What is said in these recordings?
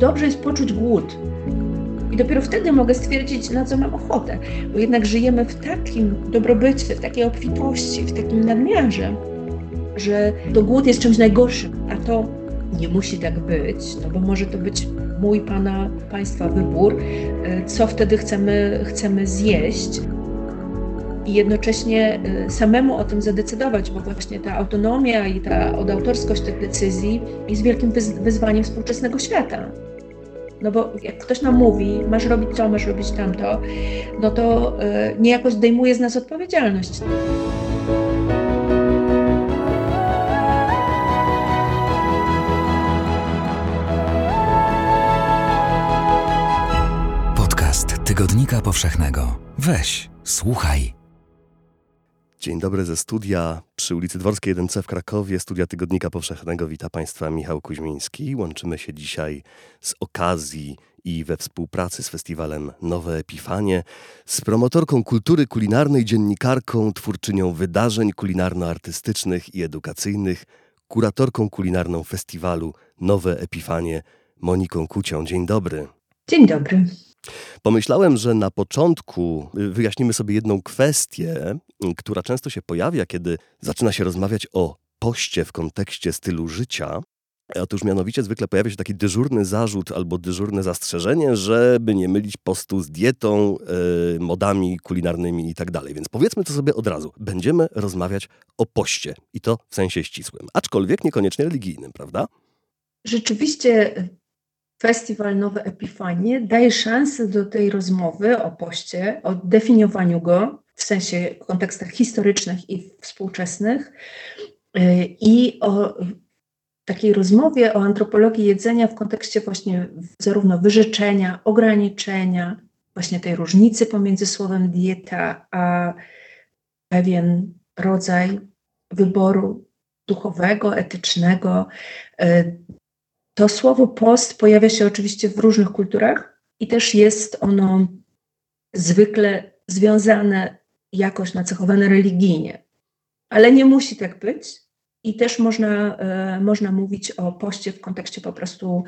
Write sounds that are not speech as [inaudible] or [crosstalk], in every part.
dobrze jest poczuć głód. I dopiero wtedy mogę stwierdzić, na co mam ochotę, bo jednak żyjemy w takim dobrobycie, w takiej obfitości, w takim nadmiarze, że to głód jest czymś najgorszym, a to nie musi tak być, no bo może to być mój, pana, państwa wybór, e, co wtedy chcemy, chcemy zjeść i jednocześnie e, samemu o tym zadecydować, bo właśnie ta autonomia i ta odautorskość tych decyzji jest wielkim wyzwaniem współczesnego świata. No bo jak ktoś nam mówi, masz robić to, masz robić tamto, no to e, niejako zdejmuje z nas odpowiedzialność. Tygodnika Powszechnego. Weź, słuchaj. Dzień dobry ze studia przy ulicy Dworskiej 1C w Krakowie, studia Tygodnika Powszechnego. Wita Państwa Michał Kuźmiński. Łączymy się dzisiaj z okazji i we współpracy z festiwalem Nowe Epifanie, z promotorką kultury kulinarnej, dziennikarką, twórczynią wydarzeń kulinarno-artystycznych i edukacyjnych, kuratorką kulinarną festiwalu Nowe Epifanie, Moniką Kucią. Dzień dobry. Dzień dobry. Pomyślałem, że na początku y, wyjaśnimy sobie jedną kwestię, y, która często się pojawia, kiedy zaczyna się rozmawiać o poście w kontekście stylu życia. Otóż mianowicie zwykle pojawia się taki dyżurny zarzut albo dyżurne zastrzeżenie, żeby nie mylić postu z dietą, yy, modami kulinarnymi i tak dalej. Więc powiedzmy to sobie od razu. Będziemy rozmawiać o poście i to w sensie ścisłym, aczkolwiek niekoniecznie religijnym, prawda? Rzeczywiście Festiwal Nowe Epifanie daje szansę do tej rozmowy o poście, o definiowaniu go w sensie kontekstach historycznych i współczesnych y, i o takiej rozmowie o antropologii jedzenia w kontekście właśnie zarówno wyrzeczenia, ograniczenia, właśnie tej różnicy pomiędzy słowem dieta a pewien rodzaj wyboru duchowego, etycznego, y, to słowo post pojawia się oczywiście w różnych kulturach i też jest ono zwykle związane, jakoś nacechowane religijnie. Ale nie musi tak być. I też można, e, można mówić o poście w kontekście po prostu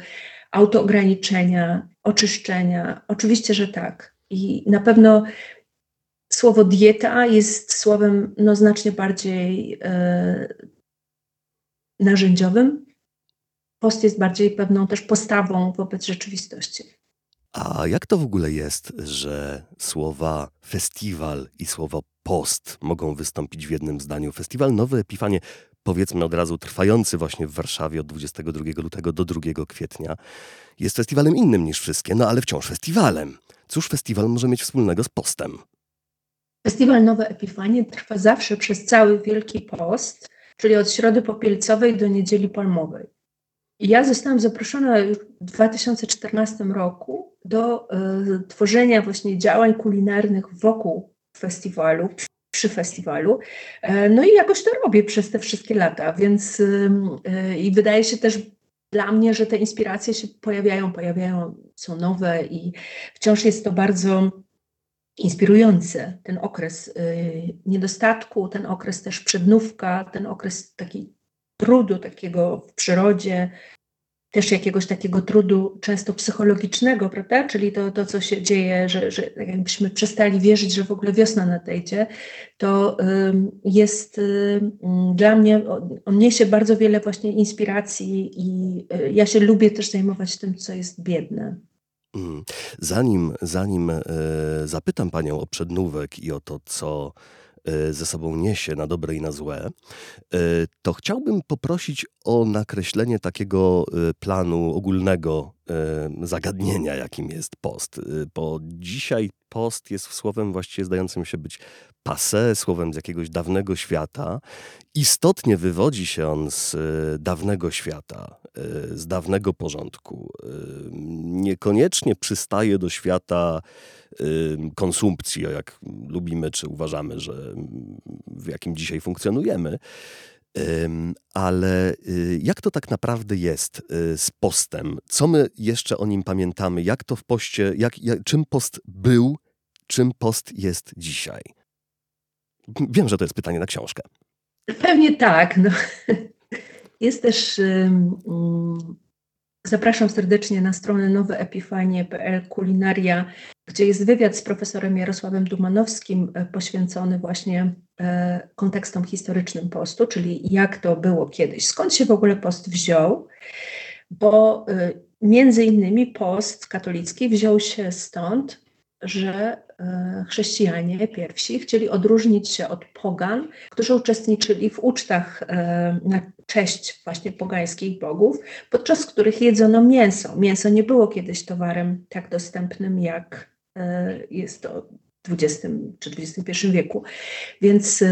autoograniczenia, oczyszczenia. Oczywiście, że tak. I na pewno słowo dieta jest słowem no, znacznie bardziej e, narzędziowym, post jest bardziej pewną też postawą wobec rzeczywistości. A jak to w ogóle jest, że słowa festiwal i słowo post mogą wystąpić w jednym zdaniu? Festiwal Nowe Epifanie, powiedzmy od razu, trwający właśnie w Warszawie od 22 lutego do 2 kwietnia, jest festiwalem innym niż wszystkie, no ale wciąż festiwalem. Cóż festiwal może mieć wspólnego z postem? Festiwal Nowe Epifanie trwa zawsze przez cały Wielki Post, czyli od Środy Popielcowej do Niedzieli Palmowej. Ja zostałam zaproszona w 2014 roku do y, tworzenia właśnie działań kulinarnych wokół festiwalu, przy festiwalu. E, no i jakoś to robię przez te wszystkie lata, więc y, i wydaje się też dla mnie, że te inspiracje się pojawiają, pojawiają, są nowe i wciąż jest to bardzo inspirujące. Ten okres niedostatku, ten okres też przednówka, ten okres taki trudu takiego w przyrodzie, też jakiegoś takiego trudu często psychologicznego, prawda? Czyli to, to co się dzieje, że, że tak jakbyśmy przestali wierzyć, że w ogóle wiosna nadejdzie, to jest dla mnie, on niesie bardzo wiele właśnie inspiracji i y, ja się lubię też zajmować tym, co jest biedne. Mm. Zanim, zanim e, zapytam Panią o przednówek i o to, co ze sobą niesie na dobre i na złe, e, to chciałbym poprosić o nakreślenie takiego e, planu ogólnego zagadnienia, jakim jest post. Bo dzisiaj post jest słowem właściwie zdającym się być passe, słowem z jakiegoś dawnego świata. Istotnie wywodzi się on z dawnego świata, z dawnego porządku. Niekoniecznie przystaje do świata konsumpcji, jak lubimy czy uważamy, że w jakim dzisiaj funkcjonujemy. Ale y, jak to tak naprawdę jest y, z postem? Co my jeszcze o nim pamiętamy? Jak to w poście, jak, jak, czym post był, czym post jest dzisiaj? Wiem, że to jest pytanie na książkę. Pewnie tak. No. [laughs] Jest też zapraszam serdecznie na stronę noweepifanie.pl kulinaria, gdzie jest wywiad z profesorem Jarosławem Dumanowskim e, poświęcony właśnie e, kontekstom historycznym postu, czyli jak to było kiedyś, skąd się w ogóle post wziął, bo e, między innymi post katolicki wziął się stąd, że chrześcijanie pierwsi chcieli odróżnić się od pogan, którzy uczestniczyli w ucztach na cześć właśnie pogańskich bogów, podczas których jedzono mięso. Mięso nie było kiedyś towarem tak dostępnym, jak jest to XX czy XXI wieku. Więc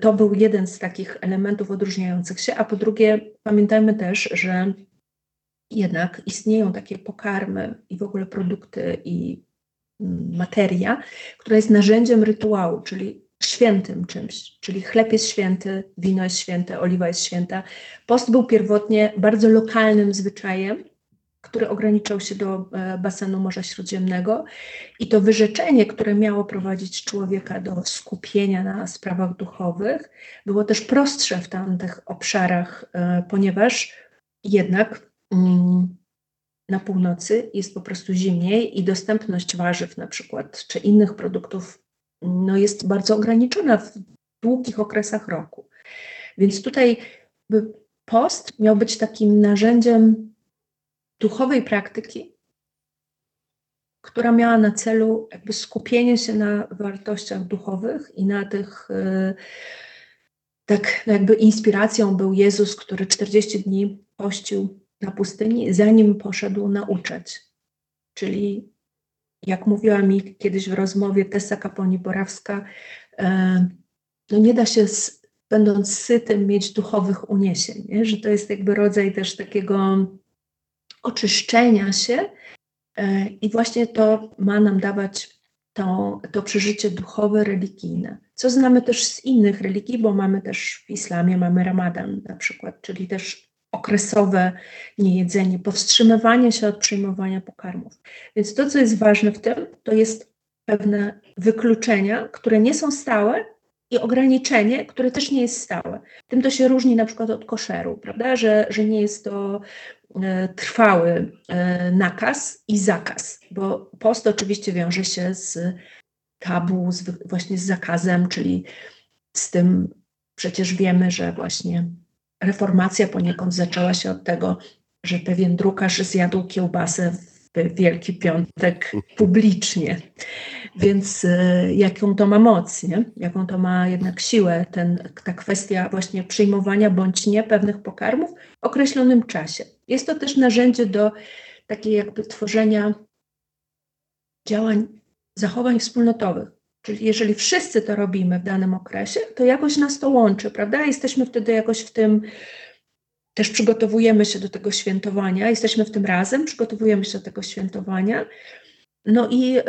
to był jeden z takich elementów odróżniających się. A po drugie, pamiętajmy też, że jednak istnieją takie pokarmy i w ogóle produkty i materia, która jest narzędziem rytuału, czyli świętym czymś, czyli chleb jest święty, wino jest święte, oliwa jest święta. Post był pierwotnie bardzo lokalnym zwyczajem, który ograniczał się do e, basenu Morza Śródziemnego i to wyrzeczenie, które miało prowadzić człowieka do skupienia na sprawach duchowych, było też prostsze w tamtych obszarach, e, ponieważ jednak mm, na północy jest po prostu zimniej i dostępność warzyw na przykład, czy innych produktów no jest bardzo ograniczona w długich okresach roku. Więc tutaj post miał być takim narzędziem duchowej praktyki, która miała na celu jakby skupienie się na wartościach duchowych i na tych, y, tak jakby inspiracją był Jezus, który 40 dni pościł na pustyni, zanim poszedł nauczać. Czyli, jak mówiła mi kiedyś w rozmowie Tessa Kaponi-Borawska, e, no nie da się, z, będąc sytym, mieć duchowych uniesień, nie? że to jest jakby rodzaj też takiego oczyszczenia się e, i właśnie to ma nam dawać to, to przeżycie duchowe, religijne. Co znamy też z innych religii, bo mamy też w islamie, mamy ramadan na przykład, czyli też okresowe niejedzenie, powstrzymywanie się od przyjmowania pokarmów. Więc to, co jest ważne w tym, to jest pewne wykluczenia, które nie są stałe i ograniczenie, które też nie jest stałe. Tym to się różni na przykład od koszeru, prawda, że, że nie jest to e, trwały e, nakaz i zakaz, bo post oczywiście wiąże się z tabu, z, właśnie z zakazem, czyli z tym przecież wiemy, że właśnie reformacja poniekąd zaczęła się od tego, że pewien drukarz zjadł kiełbasę w Wielki Piątek publicznie. Więc e, jaką to ma moc, nie? jaką to ma jednak siłę, ten, ta kwestia właśnie przyjmowania bądź nie pewnych pokarmów w określonym czasie. Jest to też narzędzie do takiej jakby tworzenia działań, zachowań wspólnotowych. Czyli jeżeli wszyscy to robimy w danym okresie, to jakoś nas to łączy, prawda? Jesteśmy wtedy jakoś w tym, też przygotowujemy się do tego świętowania, jesteśmy w tym razem, przygotowujemy się do tego świętowania. No i y,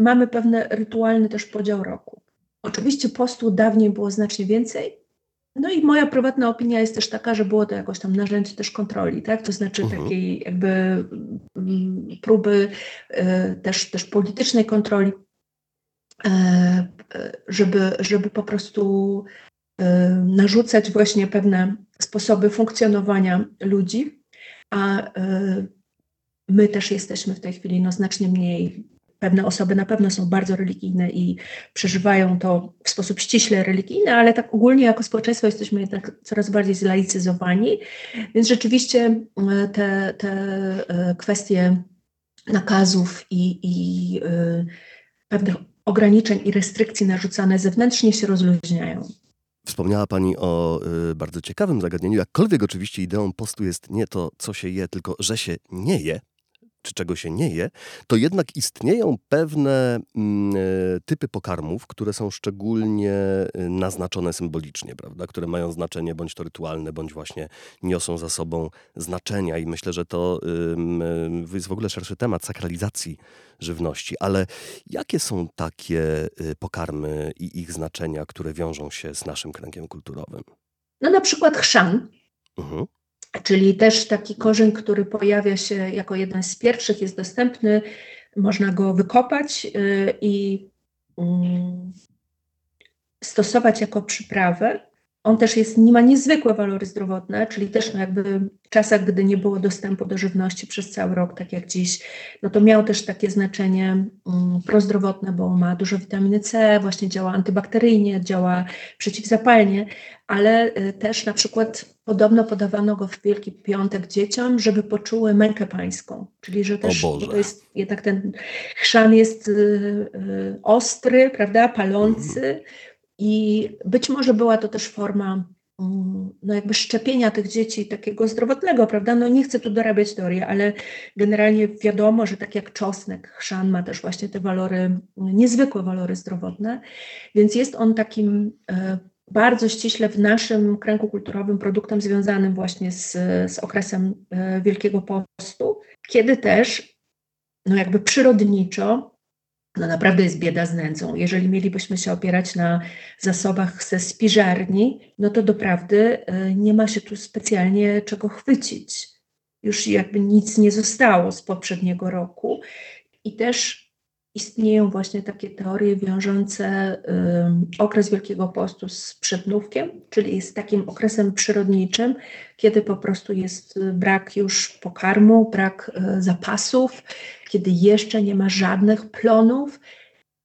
mamy pewny rytualny też podział roku. Oczywiście postu dawniej było znacznie więcej. No i moja prywatna opinia jest też taka, że było to jakoś tam narzędzie też kontroli, tak? To znaczy mhm. takiej jakby mm, próby y, też, też politycznej kontroli E, e, żeby, żeby po prostu e, narzucać właśnie pewne sposoby funkcjonowania ludzi, a my też jesteśmy w tej chwili no, znacznie mniej. Pewne osoby na pewno są bardzo religijne i przeżywają to w sposób ściśle religijny, ale tak ogólnie jako społeczeństwo jesteśmy jednak coraz bardziej zlaicyzowani, więc rzeczywiście te, te kwestie nakazów i, i pewnych ograniczeń i restrykcji narzucane zewnętrznie się rozluźniają. Wspomniała Pani o bardzo ciekawym zagadnieniu. Jakkolwiek oczywiście ideą postu jest nie to, co się je, tylko że się nie je, czy czego się nie je, to jednak istnieją pewne mm, e, typy pokarmów, które są szczególnie e, naznaczone symbolicznie, prawda? które mają znaczenie bądź to rytualne, bądź właśnie niosą za sobą znaczenia. I myślę, że to y, jest w ogóle szerszy temat sakralizacji żywności. Ale jakie są takie pokarmy i ich znaczenia, które wiążą się z naszym kręgiem kulturowym? No na przykład chrzan. Mhm czyli też taki korzeń, który pojawia się jako jeden z pierwszych, jest dostępny, można go wykopać y, i mm, stosować jako przyprawę. On też jest, ma niezwykłe walory zdrowotne, czyli też no jakby w czasach, gdy nie było dostępu do żywności przez cały rok, tak jak dziś, no to miał też takie znaczenie um, prozdrowotne, bo ma dużo witaminy C, właśnie działa antybakteryjnie, działa przeciwzapalnie, ale y, też na przykład podobno podawano go w Wielki Piątek dzieciom, żeby poczuły mękę pańską, czyli że też to jest jednak ten chrzan jest y, y, ostry, prawda, palący, mhm. I być może była to też forma mm, no jakby szczepienia tych dzieci takiego zdrowotnego, prawda? No nie chcę tu dorabiać teorii, ale generalnie wiadomo, że tak jak czosnek, chrzan ma też właśnie te walory, niezwykłe walory zdrowotne, więc jest on takim e, bardzo ściśle w naszym kręgu kulturowym produktem związanym właśnie z, z okresem e, Wielkiego Postu, kiedy też no jakby przyrodniczo no naprawdę jest bieda z nędzą. Jeżeli mielibyśmy się opierać na zasobach ze spiżarni, no to doprawdy e, nie ma się tu specjalnie czego chwycić. Już jakby nic nie zostało z poprzedniego roku. I też istnieją właśnie takie teorie wiążące okres Wielkiego Postu z przednówkiem, czyli z takim okresem przyrodniczym, kiedy po prostu jest brak już pokarmu, brak e, zapasów, kiedy jeszcze nie ma żadnych plonów,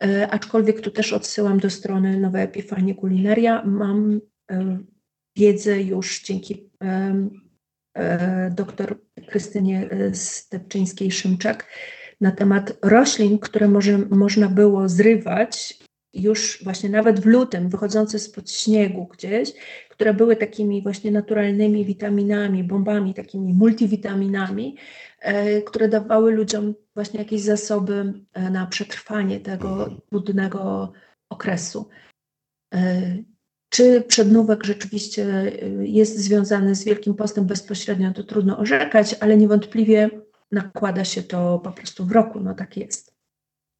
e, aczkolwiek tu też odsyłam do strony Nowe Epifanie Kulinaria. Mam e, wiedzę już dzięki doktor Krystynie Stepczyńskiej-Szymczak, na temat roślin, które może, można było zrywać już właśnie nawet w lutym, wychodzące spod śniegu gdzieś, które były takimi właśnie naturalnymi witaminami, bombami, takimi multivitaminami, e, które dawały ludziom właśnie jakieś zasoby e, na przetrwanie tego trudnego okresu. E, czy przednówek rzeczywiście jest związany z Wielkim Postem bezpośrednio, to trudno orzekać, ale niewątpliwie nakłada się to po prostu w roku, no tak jest.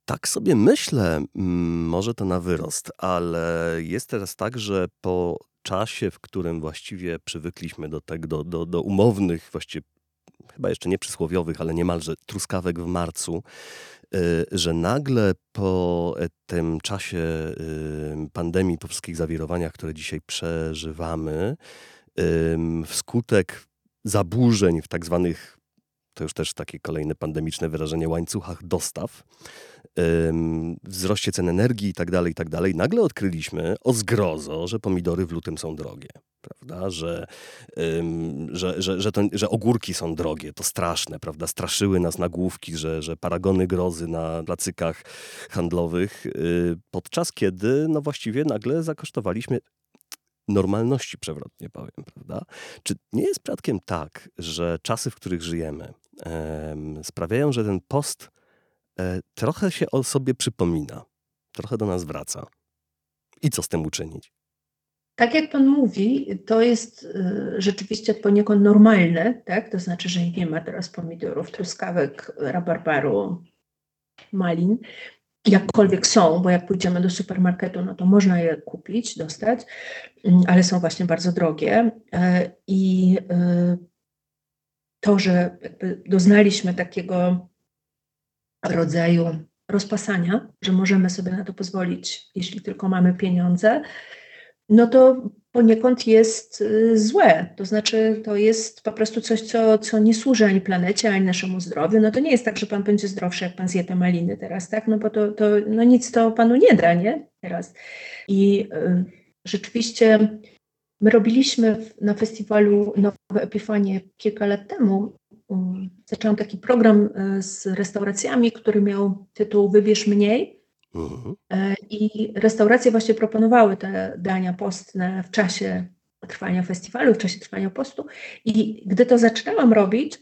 Tak sobie myślę, mm, może to na wyrost, ale jest teraz tak, że po czasie, w którym właściwie przywykliśmy do, tego, do, do, do umownych, właściwie chyba jeszcze nie przysłowiowych, ale niemalże truskawek w marcu, y, że nagle po e, tym czasie y, pandemii, po wszystkich zawirowaniach, które dzisiaj przeżywamy, wskutek zaburzeń w tak zwanych to już też takie kolejne pandemiczne wyrażenie, łańcuchach dostaw, wzroście cen energii i tak dalej, i tak dalej, nagle odkryliśmy o zgrozo, że pomidory w lutym są drogie. Prawda? Że, że, że, że, to, że ogórki są drogie, to straszne, prawda? Straszyły nas nagłówki, że, że paragony grozy na placykach handlowych, y, podczas kiedy no właściwie nagle zakosztowaliśmy normalności, przewrotnie powiem, prawda? Czy nie jest przypadkiem tak, że czasy, w których żyjemy, sprawiają, że ten post e, trochę się o sobie przypomina, trochę do nas wraca. I co z tym uczynić? Tak jak Pan mówi, to jest e, rzeczywiście poniekąd normalne, tak? To znaczy, że nie ma teraz pomidorów, truskawek, rabarbaru, malin. Jakkolwiek są, bo jak pójdziemy do supermarketu, no to można je kupić, dostać, mm, ale są właśnie bardzo drogie. E, I to, że doznaliśmy takiego rodzaju rozpasania, że możemy sobie na to pozwolić, jeśli tylko mamy pieniądze, no to poniekąd jest y, złe. To znaczy, to jest po prostu coś, co, co nie służy ani planecie, ani naszemu zdrowiu. No to nie jest tak, że pan będzie zdrowszy, jak pan zje te maliny teraz, tak? No bo to, to no nic to panu nie da, nie? Teraz. I y, rzeczywiście My robiliśmy na festiwalu Nowe Epifanie kilka lat temu. Zaczęłam taki program e, z restauracjami, który miał tytuł Wybierz mniej. Mhm. E, I restauracje właśnie proponowały te dania postne w czasie trwania festiwalu, w czasie trwania postu. I gdy to zaczynałam robić,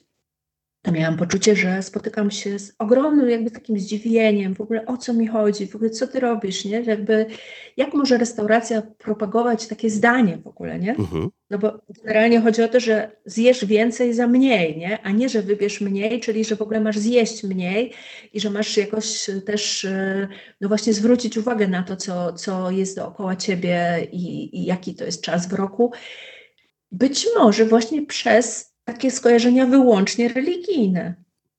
to miałam poczucie, że spotykam się z ogromnym jakby takim zdziwieniem, w ogóle o co mi chodzi, w ogóle co ty robisz, nie? Jakby, jak może restauracja propagować takie zdanie w ogóle, nie? Mhm. No bo generalnie chodzi o to, że zjesz więcej za mniej, nie? A nie, że wybierz mniej, czyli że w ogóle masz zjeść mniej i że masz jakoś też, no właśnie zwrócić uwagę na to, co, co jest dookoła ciebie i, i jaki to jest czas w roku. Być może właśnie przez takie skojarzenia wyłącznie religijne,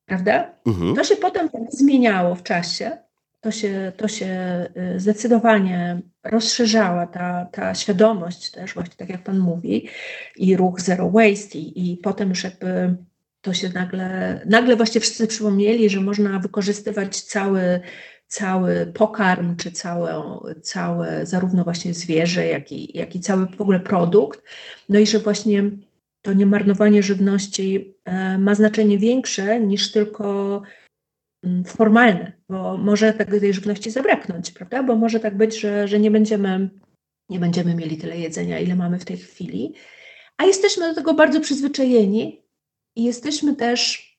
prawda? Mhm. To się potem tak zmieniało w czasie, to się, to się y, zdecydowanie rozszerzała, ta, ta świadomość też, właśnie tak jak Pan mówi, i ruch Zero Waste, i, i potem już jakby to się nagle, nagle właśnie wszyscy przypomnieli, że można wykorzystywać cały, cały pokarm, czy całe, całe zarówno właśnie zwierzę, jak i, jak i cały w ogóle produkt. No i że właśnie to niemarnowanie żywności e, ma znaczenie większe niż tylko mm, formalne, bo może tak tej żywności zabraknąć, prawda? Bo może tak być, że, że nie, będziemy, nie będziemy mieli tyle jedzenia, ile mamy w tej chwili, a jesteśmy do tego bardzo przyzwyczajeni i jesteśmy też,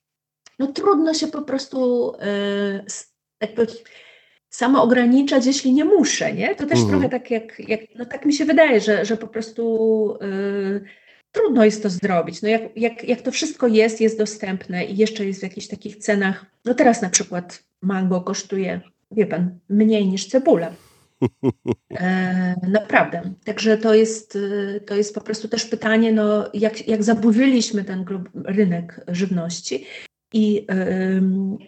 no trudno się po prostu yy, jakby samo ograniczać, jeśli nie muszę, nie? To też mhm. trochę tak jak, jak, no tak mi się wydaje, że, że po prostu yy, trudno jest to zrobić. No jak, jak, jak to wszystko jest, jest dostępne i jeszcze jest w jakichś takich cenach, no teraz na przykład mango kosztuje, wie pan, mniej niż cebula. [laughs] E, naprawdę. Także to jest, to jest po prostu też pytanie, no, jak, jak zaburzyliśmy ten rynek żywności i,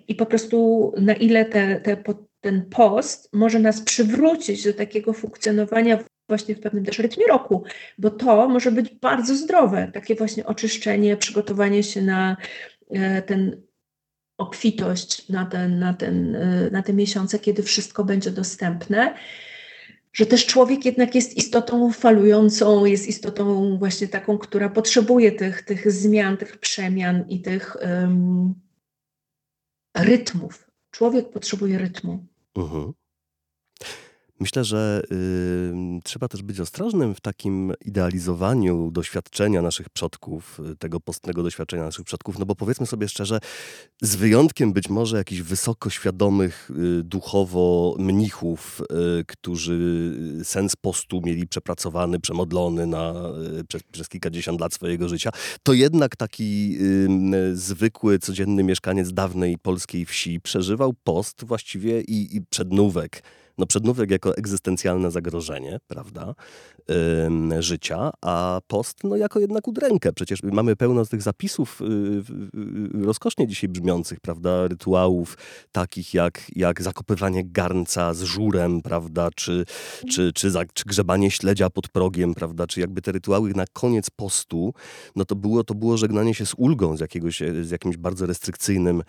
i po prostu na ile te, te, ten post może nas przywrócić do takiego funkcjonowania właśnie w pewnym też rytmie roku, bo to może być bardzo zdrowe, takie właśnie oczyszczenie, przygotowanie się na e, ten obfitość, na, ten, na, ten, e, na te miesiące, kiedy wszystko będzie dostępne. Że też człowiek jednak jest istotą falującą, jest istotą właśnie taką, która potrzebuje tych, tych zmian, tych przemian i tych um, rytmów. Człowiek potrzebuje rytmu. Mhm. Myślę, że y, trzeba też być ostrożnym w takim idealizowaniu doświadczenia naszych przodków, y, tego postnego doświadczenia naszych przodków, no bo powiedzmy sobie szczerze, z wyjątkiem być może jakichś wysoko świadomych y, duchowo mnichów, y, którzy sens postu mieli przepracowany, przemodlony na, y, przez, przez kilkadziesiąt lat swojego życia, to jednak taki zwykły, codzienny mieszkaniec dawnej polskiej wsi przeżywał post właściwie i, i przednówek no przednówek jako egzystencjalne zagrożenie, prawda, yy, życia, a post no jako jednak udrękę. Przecież mamy pełno tych zapisów yy, rozkosznie dzisiaj brzmiących, prawda, rytuałów takich jak, jak zakopywanie garnca z żurem, prawda, czy, czy, czy, za, czy grzebanie śledzia pod progiem, prawda, czy jakby te rytuały na koniec postu, no to było, to było żegnanie się z ulgą, z, jakiegoś, z jakimś bardzo restrykcyjnym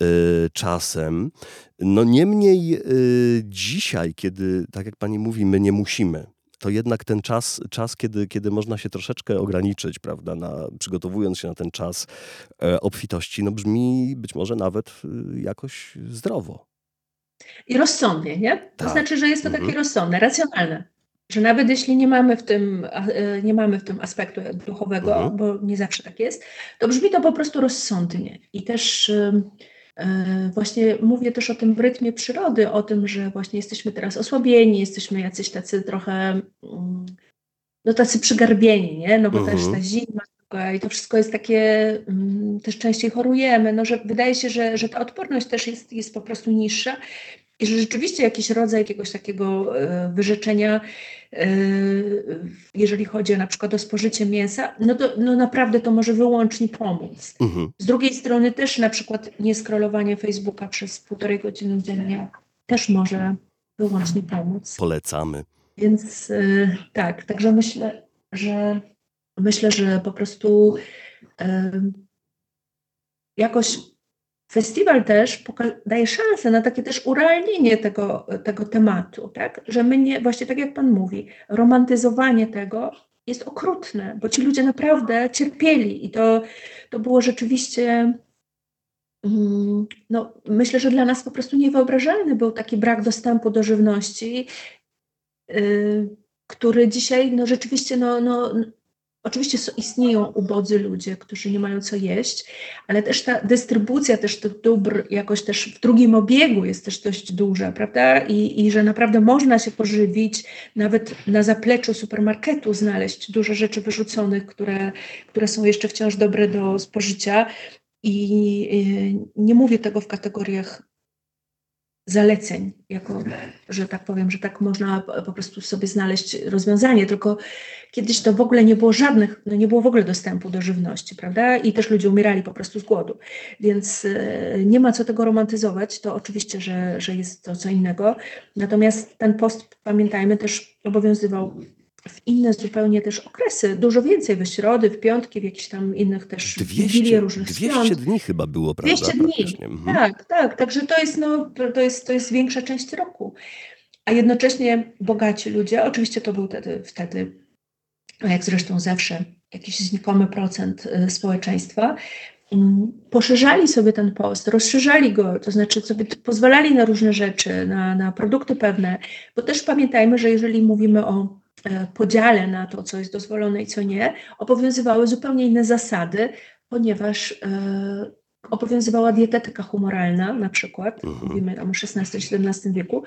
yy, czasem. No niemniej y, dzisiaj, kiedy, tak jak pani mówi, my nie musimy, to jednak ten czas, czas kiedy, kiedy można się troszeczkę ograniczyć, prawda, na, przygotowując się na ten czas e, obfitości, no brzmi być może nawet y, jakoś zdrowo. I rozsądnie, nie? To tak. znaczy, że jest to takie mhm. rozsądne, racjonalne. Że nawet jeśli nie mamy w tym, e, nie mamy w tym aspektu duchowego, mhm. bo nie zawsze tak jest, to brzmi to po prostu rozsądnie. I też E, właśnie mówię też o tym rytmie przyrody, o tym, że właśnie jesteśmy teraz osłabieni, jesteśmy jacyś tacy trochę, mm, no tacy przygarbieni, nie? No bo mhm. też ta zima i to wszystko jest takie, mm, też częściej chorujemy, no że wydaje się, że, że ta odporność też jest, jest po prostu niższa i że rzeczywiście jakiś rodzaj jakiegoś takiego e, wyrzeczenia, e, jeżeli chodzi na przykład o spożycie mięsa, no to no naprawdę to może wyłącznie pomóc. Mhm. Z drugiej strony też na przykład nie scrollowanie Facebooka przez półtorej godziny dziennie też może wyłącznie pomóc. Polecamy. Więc e, tak, także myślę, że myślę, że po prostu jakoś Festiwal też daje szansę na takie też urealnienie tego, tego tematu, tak? że my nie, właśnie tak jak Pan mówi, romantyzowanie tego jest okrutne, bo ci ludzie naprawdę cierpieli i to, to było rzeczywiście, mm, no, myślę, że dla nas po prostu niewyobrażalny był taki brak dostępu do żywności, yy, który dzisiaj no, rzeczywiście no, no, Oczywiście istnieją ubodzy ludzie, którzy nie mają co jeść, ale też ta dystrybucja też tych dóbr jakoś też w drugim obiegu jest też dość duża, prawda? I, I że naprawdę można się pożywić, nawet na zapleczu supermarketu znaleźć dużo rzeczy wyrzuconych, które, które są jeszcze wciąż dobre do spożycia. I nie mówię tego w kategoriach zaleceń, jako, że tak powiem, że tak można po prostu sobie znaleźć rozwiązanie, tylko kiedyś to w ogóle nie było żadnych, no nie było w ogóle dostępu do żywności, prawda? I też ludzie umierali po prostu z głodu, więc e, nie ma co tego romantyzować, to oczywiście, że, że jest to co innego, natomiast ten post, pamiętajmy, też obowiązywał w inne zupełnie też okresy, dużo więcej w środy, w piątki, w jakichś tam innych też 200, różnych 200 świąt. dni chyba było, prawda? 200 dni, Mhm. tak, tak, także to jest, no, to, jest, to jest większa część roku. A jednocześnie bogaci ludzie, oczywiście to był wtedy, wtedy jak zresztą zawsze, jakiś znikomy procent y, społeczeństwa, mm, poszerzali sobie ten post, rozszerzali go, to znaczy sobie pozwalali na różne rzeczy, na, na produkty pewne, bo też pamiętajmy, że jeżeli mówimy o podziale na to, co jest dozwolone i co nie, obowiązywały zupełnie inne zasady, ponieważ e, obowiązywała dietetyka humoralna na przykład, Mhm. mówimy tam o XVI-XVII wieku,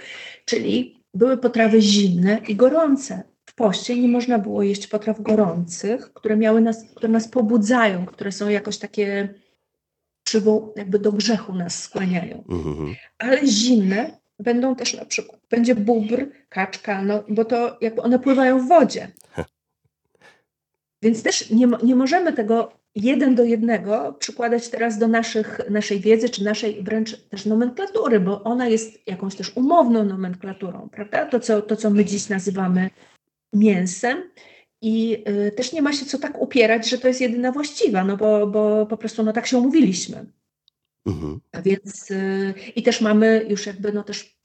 czyli były potrawy zimne i gorące. W poście nie można było jeść potraw gorących, które, miały nas, które nas pobudzają, które są jakoś takie przywoł, jakby do grzechu nas skłaniają. Mhm. Ale zimne będą też na przykład, będzie bóbr, kaczka, no bo to jakby one pływają w wodzie. [laughs] Więc też nie, nie możemy tego jeden do jednego przykładać teraz do naszych, naszej wiedzy, czy naszej wręcz też nomenklatury, bo ona jest jakąś też umowną nomenklaturą, prawda? To, co, to, co my dziś nazywamy mięsem. I y, też nie ma się co tak upierać, że to jest jedyna właściwa, no bo, bo po prostu no tak się umówiliśmy. Mhm. Więc y, i też mamy już jakby no też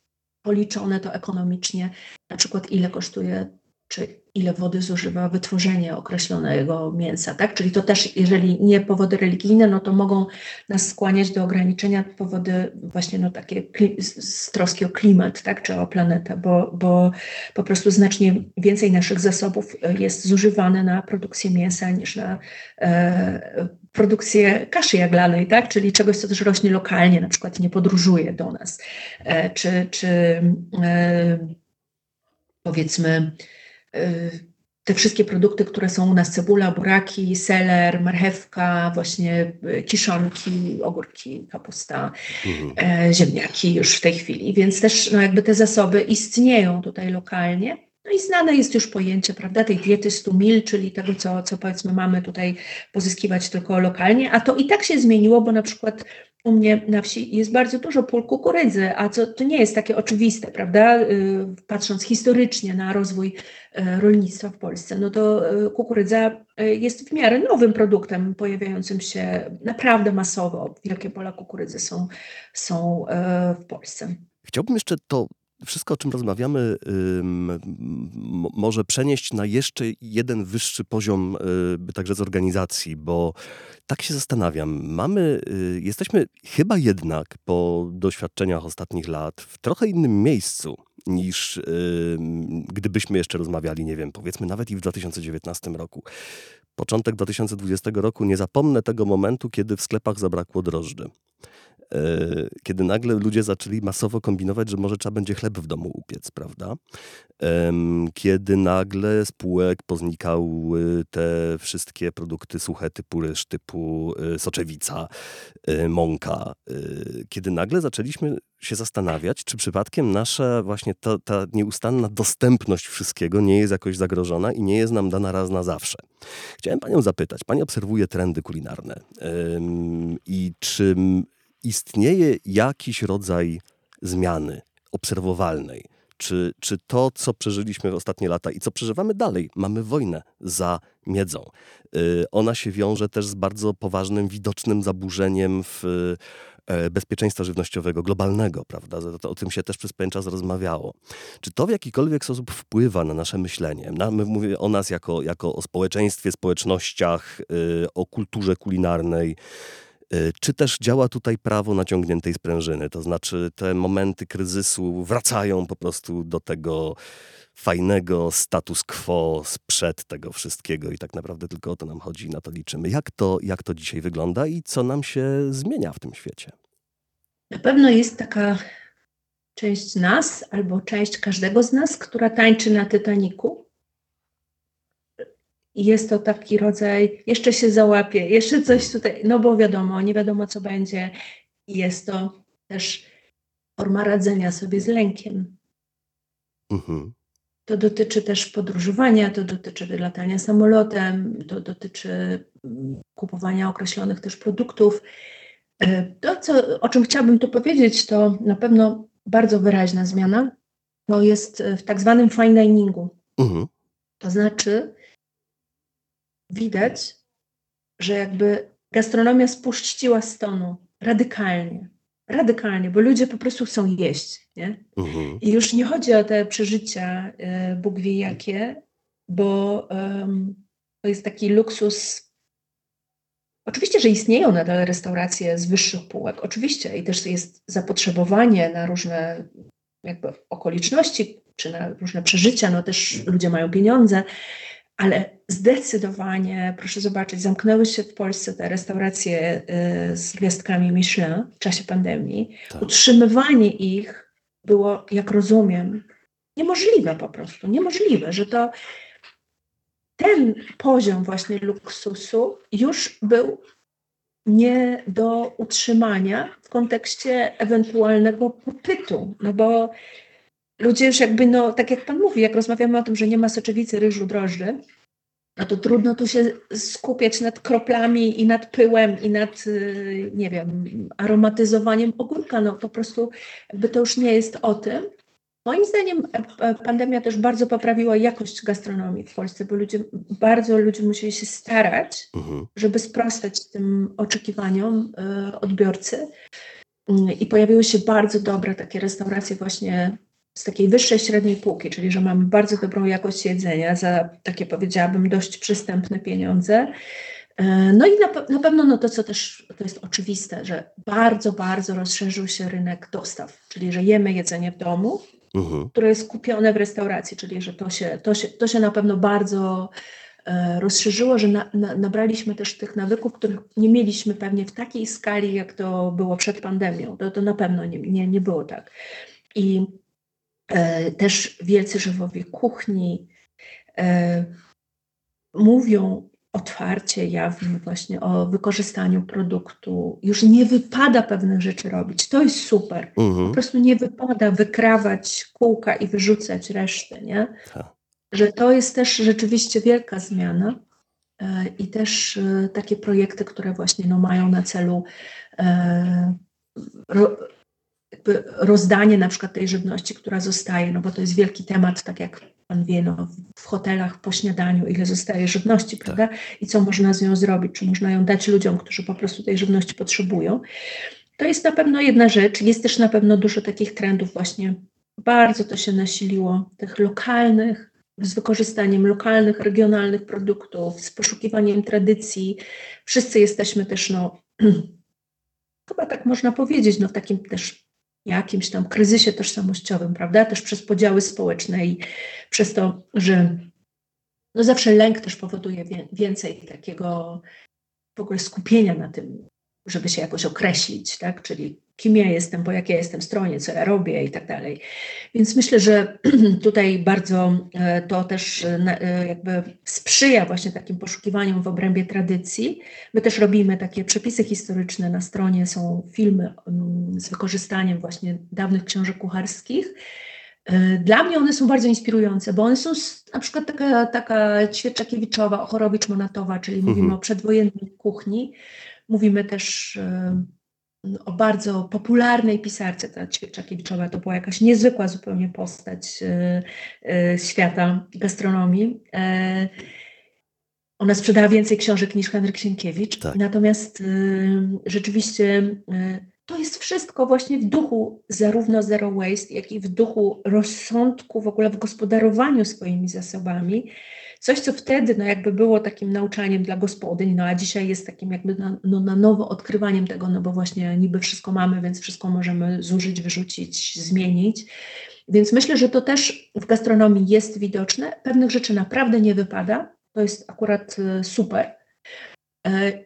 policzone to ekonomicznie, na przykład ile kosztuje, czy ile wody zużywa wytworzenie określonego mięsa, tak? Czyli to też, jeżeli nie powody religijne, no to mogą nas skłaniać do ograniczenia powody właśnie no takie z, troski o klimat, tak? Czy o planetę, bo, bo po prostu znacznie więcej naszych zasobów y, jest zużywane na produkcję mięsa niż na e, produkcję kaszy jaglanej, tak? czyli czegoś, co też rośnie lokalnie, na przykład nie podróżuje do nas, e, czy, czy e, powiedzmy e, te wszystkie produkty, które są u nas, cebula, buraki, seler, marchewka, właśnie e, kiszonki, ogórki, kapusta, Mhm. e, ziemniaki już w tej chwili, więc też no, jakby te zasoby istnieją tutaj lokalnie. No i znane jest już pojęcie, prawda, tej diety 100 mil, czyli tego, co, co powiedzmy mamy tutaj pozyskiwać tylko lokalnie, a to i tak się zmieniło, bo na przykład u mnie na wsi jest bardzo dużo pól kukurydzy, a co, to nie jest takie oczywiste, prawda, y, patrząc historycznie na rozwój y, rolnictwa w Polsce, no to y, kukurydza jest w miarę nowym produktem pojawiającym się naprawdę masowo. Wielkie pola kukurydzy są, są w Polsce. Chciałbym jeszcze to wszystko, o czym rozmawiamy, może przenieść na jeszcze jeden wyższy poziom, y, także z organizacji, bo tak się zastanawiam. Mamy, y, jesteśmy chyba jednak po doświadczeniach ostatnich lat w trochę innym miejscu niż gdybyśmy jeszcze rozmawiali, nie wiem, powiedzmy nawet i w 2019 roku. Początek 2020 roku, nie zapomnę tego momentu, kiedy w sklepach zabrakło drożdży. E, kiedy nagle ludzie zaczęli masowo kombinować, że może trzeba będzie chleb w domu upiec, prawda? Kiedy nagle z półek poznikały te wszystkie produkty suche typu ryż, typu e, soczewica, e, mąka. Kiedy nagle zaczęliśmy się zastanawiać, czy przypadkiem nasza właśnie ta, ta nieustanna dostępność wszystkiego nie jest jakoś zagrożona i nie jest nam dana raz na zawsze. Chciałem panią zapytać, pani obserwuje trendy kulinarne i czy istnieje jakiś rodzaj zmiany obserwowalnej? Czy, czy to, co przeżyliśmy w ostatnie lata i co przeżywamy dalej, mamy wojnę za miedzą. Y, Ona się wiąże też z bardzo poważnym, widocznym zaburzeniem w e, bezpieczeństwa żywnościowego, globalnego, prawda? O tym się też przez pewien czas rozmawiało. Czy to w jakikolwiek sposób wpływa na nasze myślenie? Na, my o nas jako, jako o społeczeństwie, społecznościach, y, o kulturze kulinarnej. Y, Czy też działa tutaj prawo naciągniętej sprężyny? To znaczy, te momenty kryzysu wracają po prostu do tego fajnego status quo sprzed tego wszystkiego i tak naprawdę tylko o to nam chodzi i na to liczymy. Jak to, jak to dzisiaj wygląda i co nam się zmienia w tym świecie? Na pewno jest taka część nas, albo część każdego z nas, która tańczy na Titaniku. I jest to taki rodzaj, jeszcze się załapie, jeszcze coś tutaj, no bo wiadomo, nie wiadomo co będzie. I jest to też forma radzenia sobie z lękiem. Mhm. To dotyczy też podróżowania, to dotyczy latania samolotem, to dotyczy mm, kupowania określonych też produktów. E, to, co, o czym chciałabym tu powiedzieć, to na pewno bardzo wyraźna zmiana, to jest w tak zwanym fine diningu. Mhm. To znaczy, widać, że jakby gastronomia spuściła stonu radykalnie. Radykalnie, bo ludzie po prostu chcą jeść. Nie? Mhm. I już nie chodzi o te przeżycia, e, Bóg wie jakie, bo um, to jest taki luksus. Oczywiście, że istnieją nadal restauracje z wyższych półek, oczywiście, i też jest zapotrzebowanie na różne jakby okoliczności, czy na różne przeżycia, no też ludzie mają pieniądze, ale zdecydowanie, proszę zobaczyć, zamknęły się w Polsce te restauracje y, z gwiazdkami Michelin w czasie pandemii. Tak. Utrzymywanie ich było, jak rozumiem, niemożliwe po prostu, niemożliwe, że to ten poziom właśnie luksusu już był nie do utrzymania w kontekście ewentualnego popytu, no bo ludzie już jakby, no tak jak Pan mówi, jak rozmawiamy o tym, że nie ma soczewicy, ryżu, drożdży, no to trudno tu się skupiać nad kroplami i nad pyłem i nad, y, nie wiem, aromatyzowaniem ogórka. No po prostu jakby to już nie jest o tym. Moim zdaniem e, e, pandemia też bardzo poprawiła jakość gastronomii w Polsce, bo ludzie, bardzo ludzie musieli się starać, Mhm. żeby sprostać tym oczekiwaniom y, odbiorcy. Y, I pojawiły się bardzo dobre takie restauracje właśnie z takiej wyższej średniej półki, czyli że mamy bardzo dobrą jakość jedzenia za takie powiedziałabym dość przystępne pieniądze. E, no i na, na, pewno no to, co też to jest oczywiste, że bardzo, bardzo rozszerzył się rynek dostaw, czyli że jemy jedzenie w domu, Mhm. które jest kupione w restauracji, czyli że to się, to się, to się na pewno bardzo e, rozszerzyło, że na, na, nabraliśmy też tych nawyków, których nie mieliśmy pewnie w takiej skali, jak to było przed pandemią. To, to na pewno nie, nie, nie było tak. I też wielcy szefowie kuchni e, mówią otwarcie, jawnie właśnie o wykorzystaniu produktu. Już nie wypada pewnych rzeczy robić. To jest super. Po Mhm. prostu nie wypada wykrawać kółka i wyrzucać resztę, nie? Tak. Że to jest też rzeczywiście wielka zmiana. E, I też e, takie projekty, które właśnie no, mają na celu e, jakby rozdanie na przykład tej żywności, która zostaje, no bo to jest wielki temat, tak jak Pan wie, no, w hotelach po śniadaniu, ile zostaje żywności, prawda? I co można z nią zrobić? Czy można ją dać ludziom, którzy po prostu tej żywności potrzebują? To jest na pewno jedna rzecz. Jest też na pewno dużo takich trendów właśnie. Bardzo to się nasiliło, tych lokalnych, z wykorzystaniem lokalnych, regionalnych produktów, z poszukiwaniem tradycji. Wszyscy jesteśmy też, no, [clears throat] chyba tak można powiedzieć, no w takim też jakimś tam kryzysie tożsamościowym, prawda? Też przez podziały społeczne i przez to, że no zawsze lęk też powoduje więcej takiego w ogóle skupienia na tym, żeby się jakoś określić, tak? Czyli kim ja jestem, po jakiej jestem stronie, co ja robię i tak dalej. Więc myślę, że [clears throat] tutaj bardzo e, to też e, e, jakby sprzyja właśnie takim poszukiwaniom w obrębie tradycji. My też robimy takie przepisy historyczne na stronie, są filmy mm, z wykorzystaniem właśnie dawnych książek kucharskich. Dla mnie one są bardzo inspirujące, bo one są na przykład taka, taka Ćwierczakiewiczowa, Ochorowicz-Monatowa, czyli mhm. mówimy o przedwojennej kuchni. Mówimy też o bardzo popularnej pisarce, ta Ćwierczakiewiczowa, to była jakaś niezwykła zupełnie postać świata gastronomii. E, ona sprzedała więcej książek niż Henryk Sienkiewicz, tak. natomiast rzeczywiście to jest wszystko właśnie w duchu zarówno zero waste, jak i w duchu rozsądku w ogóle w gospodarowaniu swoimi zasobami. Coś, co wtedy no jakby było takim nauczaniem dla gospodyń, no a dzisiaj jest takim jakby na, no, na nowo odkrywaniem tego, no bo właśnie niby wszystko mamy, więc wszystko możemy zużyć, wyrzucić, zmienić. Więc myślę, że to też w gastronomii jest widoczne. Pewnych rzeczy naprawdę nie wypada. To jest akurat super.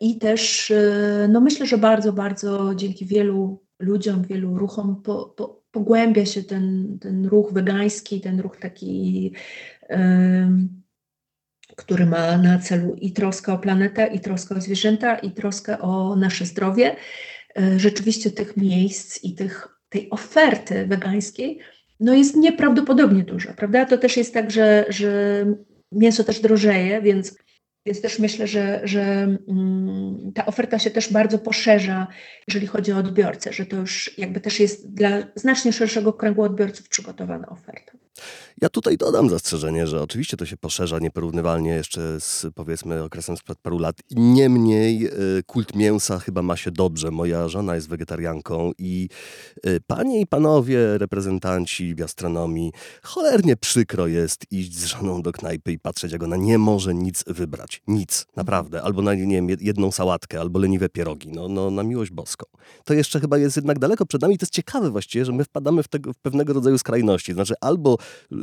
I też no myślę, że bardzo, bardzo dzięki wielu ludziom, wielu ruchom po, po, pogłębia się ten, ten ruch wegański, ten ruch taki który ma na celu i troskę o planetę, i troskę o zwierzęta, i troskę o nasze zdrowie. Rzeczywiście tych miejsc i tych tej oferty wegańskiej no jest nieprawdopodobnie duża, prawda? To też jest tak, że, że mięso też drożeje, więc więc też myślę, że, że mm, ta oferta się też bardzo poszerza, jeżeli chodzi o odbiorcę, że to już jakby też jest dla znacznie szerszego kręgu odbiorców przygotowana oferta. Ja tutaj dodam zastrzeżenie, że oczywiście to się poszerza nieporównywalnie jeszcze z powiedzmy okresem sprzed paru lat. Niemniej y, kult mięsa chyba ma się dobrze. Moja żona jest wegetarianką i y, panie i panowie reprezentanci gastronomii, cholernie przykro jest iść z żoną do knajpy i patrzeć, jak ona nie może nic wybrać. Nic, naprawdę. Albo na, nie wiem, jedną sałatkę, albo leniwe pierogi. No, no na miłość boską. To jeszcze chyba jest jednak daleko przed nami. To jest ciekawe właściwie, że my wpadamy w, tego, w pewnego rodzaju skrajności. Znaczy albo y,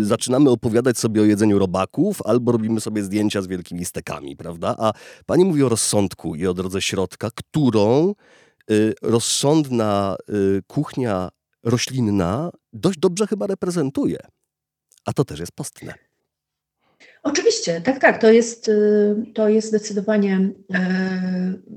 y, zaczynamy opowiadać sobie o jedzeniu robaków, albo robimy sobie zdjęcia z wielkimi stekami, prawda? A pani mówi o rozsądku i o drodze środka, którą y, rozsądna y, kuchnia roślinna dość dobrze chyba reprezentuje. A to też jest postne. Oczywiście, tak, tak. To jest, to jest zdecydowanie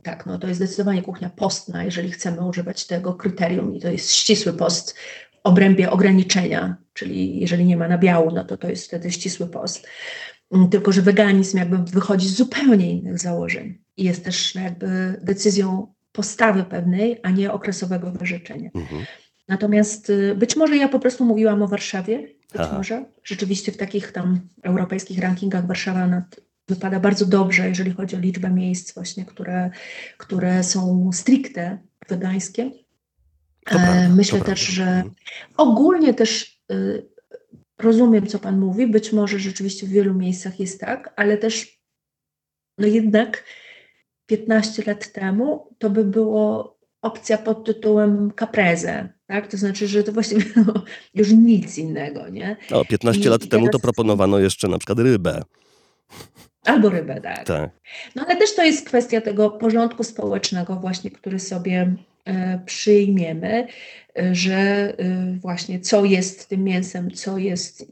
tak, no to jest zdecydowanie kuchnia postna, jeżeli chcemy używać tego kryterium i to jest ścisły post obrębie ograniczenia, czyli jeżeli nie ma nabiału, no to to jest wtedy ścisły post. Mm, tylko, że weganizm jakby wychodzi z zupełnie innych założeń i jest też jakby decyzją postawy pewnej, a nie okresowego wyrzeczenia. Mhm. Natomiast y, być może ja po prostu mówiłam o Warszawie, być Aha. może. Rzeczywiście w takich tam europejskich rankingach Warszawa nad, wypada bardzo dobrze, jeżeli chodzi o liczbę miejsc właśnie, które, które są stricte wegańskie. E, myślę też, że mhm. ogólnie też y, rozumiem, co Pan mówi. Być może rzeczywiście w wielu miejscach jest tak, ale też no jednak 15 lat temu to by było opcja pod tytułem caprese, tak? To znaczy, że to właściwie [laughs] no, już nic innego, nie? O, 15 I, lat i temu teraz... to proponowano jeszcze na przykład rybę. Albo rybę, tak. tak. No ale też to jest kwestia tego porządku społecznego właśnie, który sobie E, przyjmiemy, e, że e, właśnie co jest tym mięsem, co jest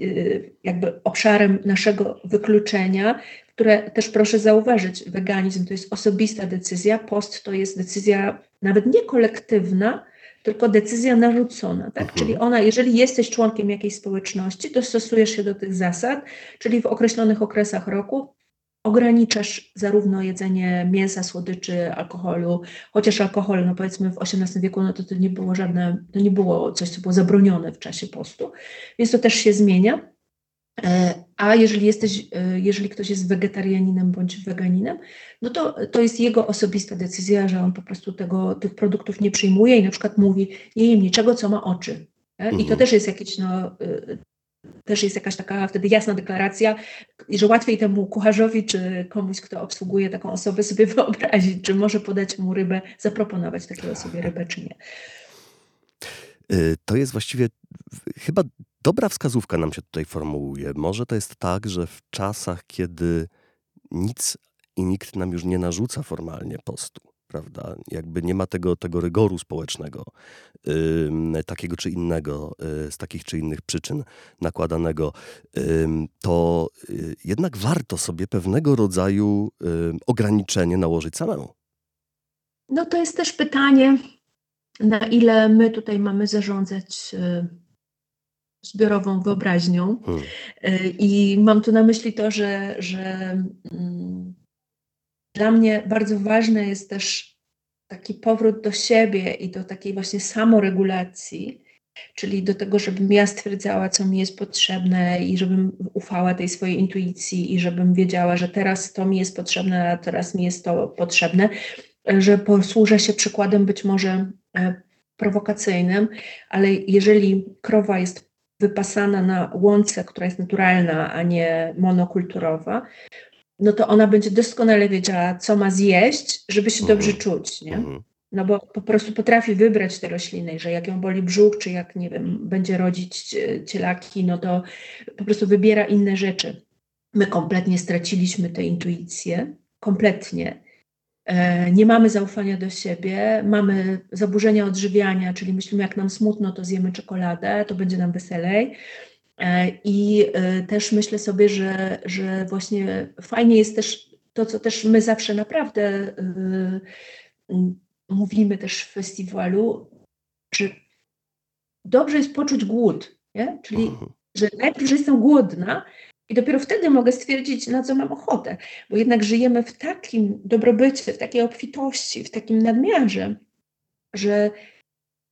jakby obszarem naszego wykluczenia, które też proszę zauważyć, weganizm to jest osobista decyzja, post to jest decyzja nawet nie kolektywna, tylko decyzja narzucona, tak? Mhm. Czyli ona, jeżeli jesteś członkiem jakiejś społeczności, to stosujesz się do tych zasad, czyli w określonych okresach roku ograniczasz zarówno jedzenie mięsa, słodyczy, alkoholu, chociaż alkohol, no powiedzmy w XVIII wieku, no to to nie było żadne, to nie było coś, co było zabronione w czasie postu, więc to też się zmienia. E, a jeżeli jesteś, e, jeżeli ktoś jest wegetarianinem bądź weganinem, no to, to jest jego osobista decyzja, że on po prostu tego, tych produktów nie przyjmuje i na przykład mówi, nie jem niczego, co ma oczy. I to mhm. też jest jakieś no, e, też jest jakaś taka wtedy jasna deklaracja, że łatwiej temu kucharzowi czy komuś, kto obsługuje taką osobę, sobie [laughs] wyobrazić, czy może podać mu rybę, zaproponować takiej osobie rybę, czy nie. Y, to jest właściwie chyba dobra wskazówka nam się tutaj formułuje. Może to jest tak, że w czasach, kiedy nic i nikt nam już nie narzuca formalnie postu, prawda? Jakby nie ma tego, tego rygoru społecznego, yy, takiego czy innego, yy, z takich czy innych przyczyn nakładanego, yy, to y, jednak warto sobie pewnego rodzaju ograniczenie nałożyć samemu. No to jest też pytanie, na ile my tutaj mamy zarządzać y, zbiorową wyobraźnią. Hmm. Y, I mam tu na myśli to, że, że mm, dla mnie bardzo ważny jest też taki powrót do siebie i do takiej właśnie samoregulacji, czyli do tego, żebym ja stwierdzała, co mi jest potrzebne i żebym ufała tej swojej intuicji i żebym wiedziała, że teraz to mi jest potrzebne, a teraz mi jest to potrzebne, że posłużę się przykładem być może e, prowokacyjnym, ale jeżeli krowa jest wypasana na łące, która jest naturalna, a nie monokulturowa, no to ona będzie doskonale wiedziała, co ma zjeść, żeby się dobrze mhm. czuć, nie? Mhm. No bo po prostu potrafi wybrać te rośliny, że jak ją boli brzuch, czy jak, nie wiem, będzie rodzić cielaki, no to po prostu wybiera inne rzeczy. My kompletnie straciliśmy tę intuicję, kompletnie. E, nie mamy zaufania do siebie, mamy zaburzenia odżywiania, czyli myślimy, jak nam smutno, to zjemy czekoladę, to będzie nam weselej. E, I e, też myślę sobie, że, że właśnie fajnie jest też to, co też my zawsze naprawdę mówimy też w festiwalu, że dobrze jest poczuć głód, nie? czyli mhm. że najpierw, że jestem głodna i dopiero wtedy mogę stwierdzić, na co mam ochotę, bo jednak żyjemy w takim dobrobycie, w takiej obfitości, w takim nadmiarze, że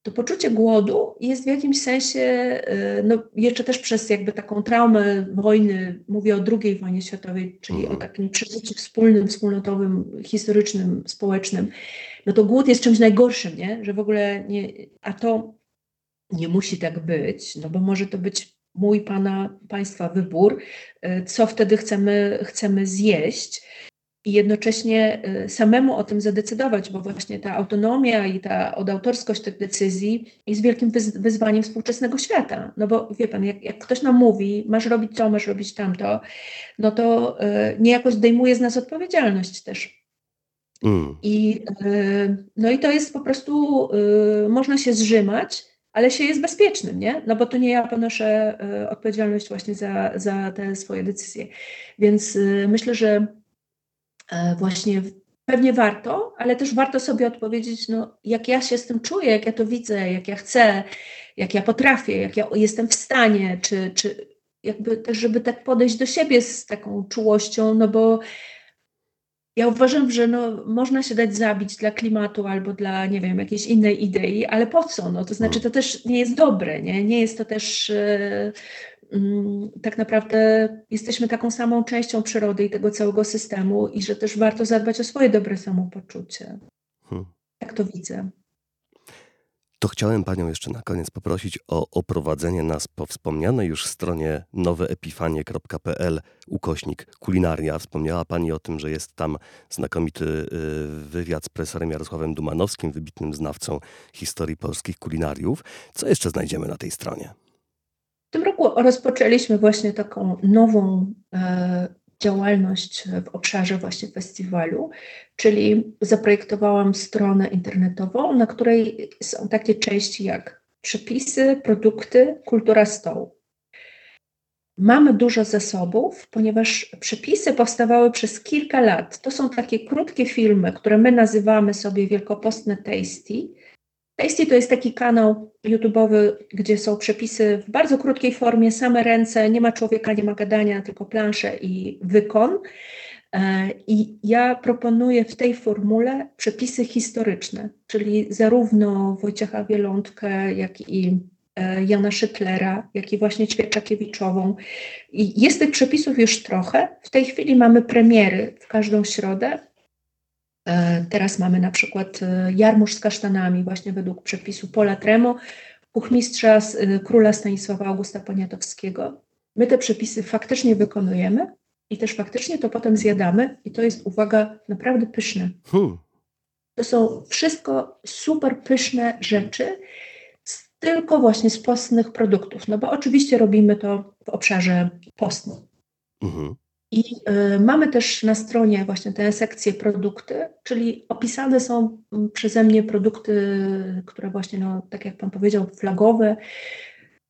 to poczucie głodu jest w jakimś sensie, y, no jeszcze też przez jakby taką traumę wojny, mówię o II wojnie światowej, czyli o mhm. takim przeżyciu wspólnym, wspólnotowym, historycznym, społecznym, no to głód jest czymś najgorszym, nie? Że w ogóle nie, a to nie musi tak być, no bo może to być mój, pana, państwa wybór, y, co wtedy chcemy, chcemy zjeść i jednocześnie y, samemu o tym zadecydować, bo właśnie ta autonomia i ta odautorskość tych decyzji jest wielkim wyzwaniem współczesnego świata. No bo wie pan, jak, jak ktoś nam mówi, masz robić to, masz robić tamto, no to y, niejako zdejmuje z nas odpowiedzialność też. Mm. I, y, no i to jest po prostu, można się zrzymać, ale się jest bezpiecznym, nie? No bo to nie ja ponoszę odpowiedzialność właśnie za, za te swoje decyzje. Więc myślę, że E, właśnie pewnie warto, ale też warto sobie odpowiedzieć, no, jak ja się z tym czuję, jak ja to widzę, jak ja chcę, jak ja potrafię, jak ja jestem w stanie, czy, czy jakby też, żeby tak podejść do siebie z taką czułością, no bo ja uważam, że no, można się dać zabić dla klimatu albo dla, nie wiem, jakiejś innej idei, ale po co? No, to znaczy, to też nie jest dobre, nie? Nie jest to też... Yy, tak naprawdę jesteśmy taką samą częścią przyrody i tego całego systemu, i że też warto zadbać o swoje dobre samopoczucie. Hmm. Tak to widzę. To chciałem Panią jeszcze na koniec poprosić o oprowadzenie nas po wspomnianej już stronie noweepifanie.pl ukośnik kulinaria. Wspomniała Pani o tym, że jest tam znakomity y, wywiad z profesorem Jarosławem Dumanowskim, wybitnym znawcą historii polskich kulinariów. Co jeszcze znajdziemy na tej stronie? tym roku rozpoczęliśmy właśnie taką nową e, działalność w obszarze właśnie festiwalu, czyli zaprojektowałam stronę internetową, na której są takie części jak przepisy, produkty, kultura stołu. Mamy dużo zasobów, ponieważ przepisy powstawały przez kilka lat. To są takie krótkie filmy, które my nazywamy sobie Wielkopostne Tasty Tasty to jest taki kanał YouTube'owy, gdzie są przepisy w bardzo krótkiej formie, same ręce, nie ma człowieka, nie ma gadania, tylko plansze i wykon. E, I ja proponuję w tej formule przepisy historyczne, czyli zarówno Wojciecha Wielątkę, jak i e, Jana Szyklera, jak i właśnie Ćwierczakiewiczową. I jest tych przepisów już trochę. W tej chwili mamy premiery w każdą środę. E, teraz mamy na przykład e, jarmuż z kasztanami, właśnie według przepisu Pola Tremo, kuchmistrza e, króla Stanisława Augusta Poniatowskiego. My te przepisy faktycznie wykonujemy i też faktycznie to potem zjadamy i to jest, uwaga, naprawdę pyszne. Hmm. To są wszystko super pyszne rzeczy, tylko właśnie z postnych produktów. No bo oczywiście robimy to w obszarze postnym. Mhm. I y, mamy też na stronie właśnie tę sekcję produkty, czyli opisane są przeze mnie produkty, które właśnie, no, tak jak Pan powiedział, flagowe,